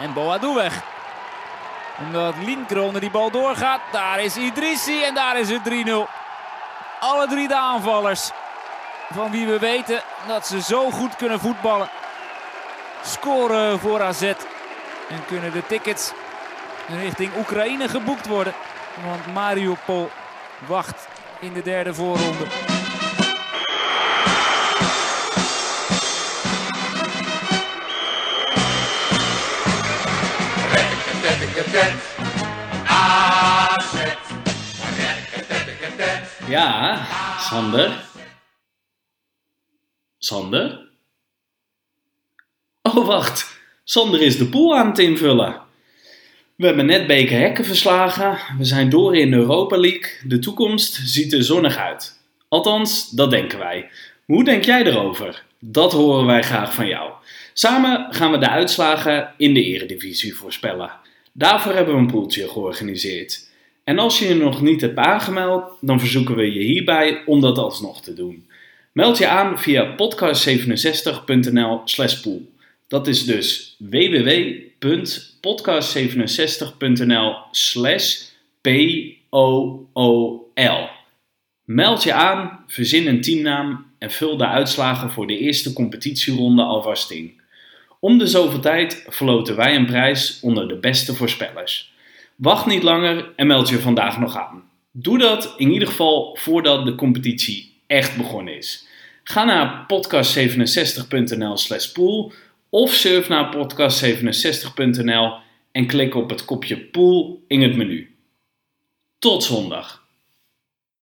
En Boadu weg. Omdat Linkronen die bal doorgaat. Daar is Idrissi en daar is het 3-0. Alle drie de aanvallers. Van wie we weten dat ze zo goed kunnen voetballen. Scoren voor AZ. En kunnen de tickets richting Oekraïne geboekt worden. Want Mariupol wacht in de derde voorronde. Ja, Sander. Sander? Oh, wacht. Sander is de pool aan het invullen. We hebben net Beker verslagen. We zijn door in Europa League. De toekomst ziet er zonnig uit. Althans, dat denken wij. Hoe denk jij erover? Dat horen wij graag van jou. Samen gaan we de uitslagen in de Eredivisie voorspellen. Daarvoor hebben we een poeltje georganiseerd. En als je je nog niet hebt aangemeld, dan verzoeken we je hierbij om dat alsnog te doen. Meld je aan via podcast67.nl/pool. Dat is dus www.podcast67.nl/slash P-O-O-L. Meld je aan, verzin een teamnaam en vul de uitslagen voor de eerste competitieronde alvast in. Om de zoveel tijd verloten wij een prijs onder de beste voorspellers. Wacht niet langer en meld je vandaag nog aan. Doe dat in ieder geval voordat de competitie echt begonnen is. Ga naar podcast67.nl/slash pool of surf naar podcast67.nl en klik op het kopje pool in het menu. Tot zondag.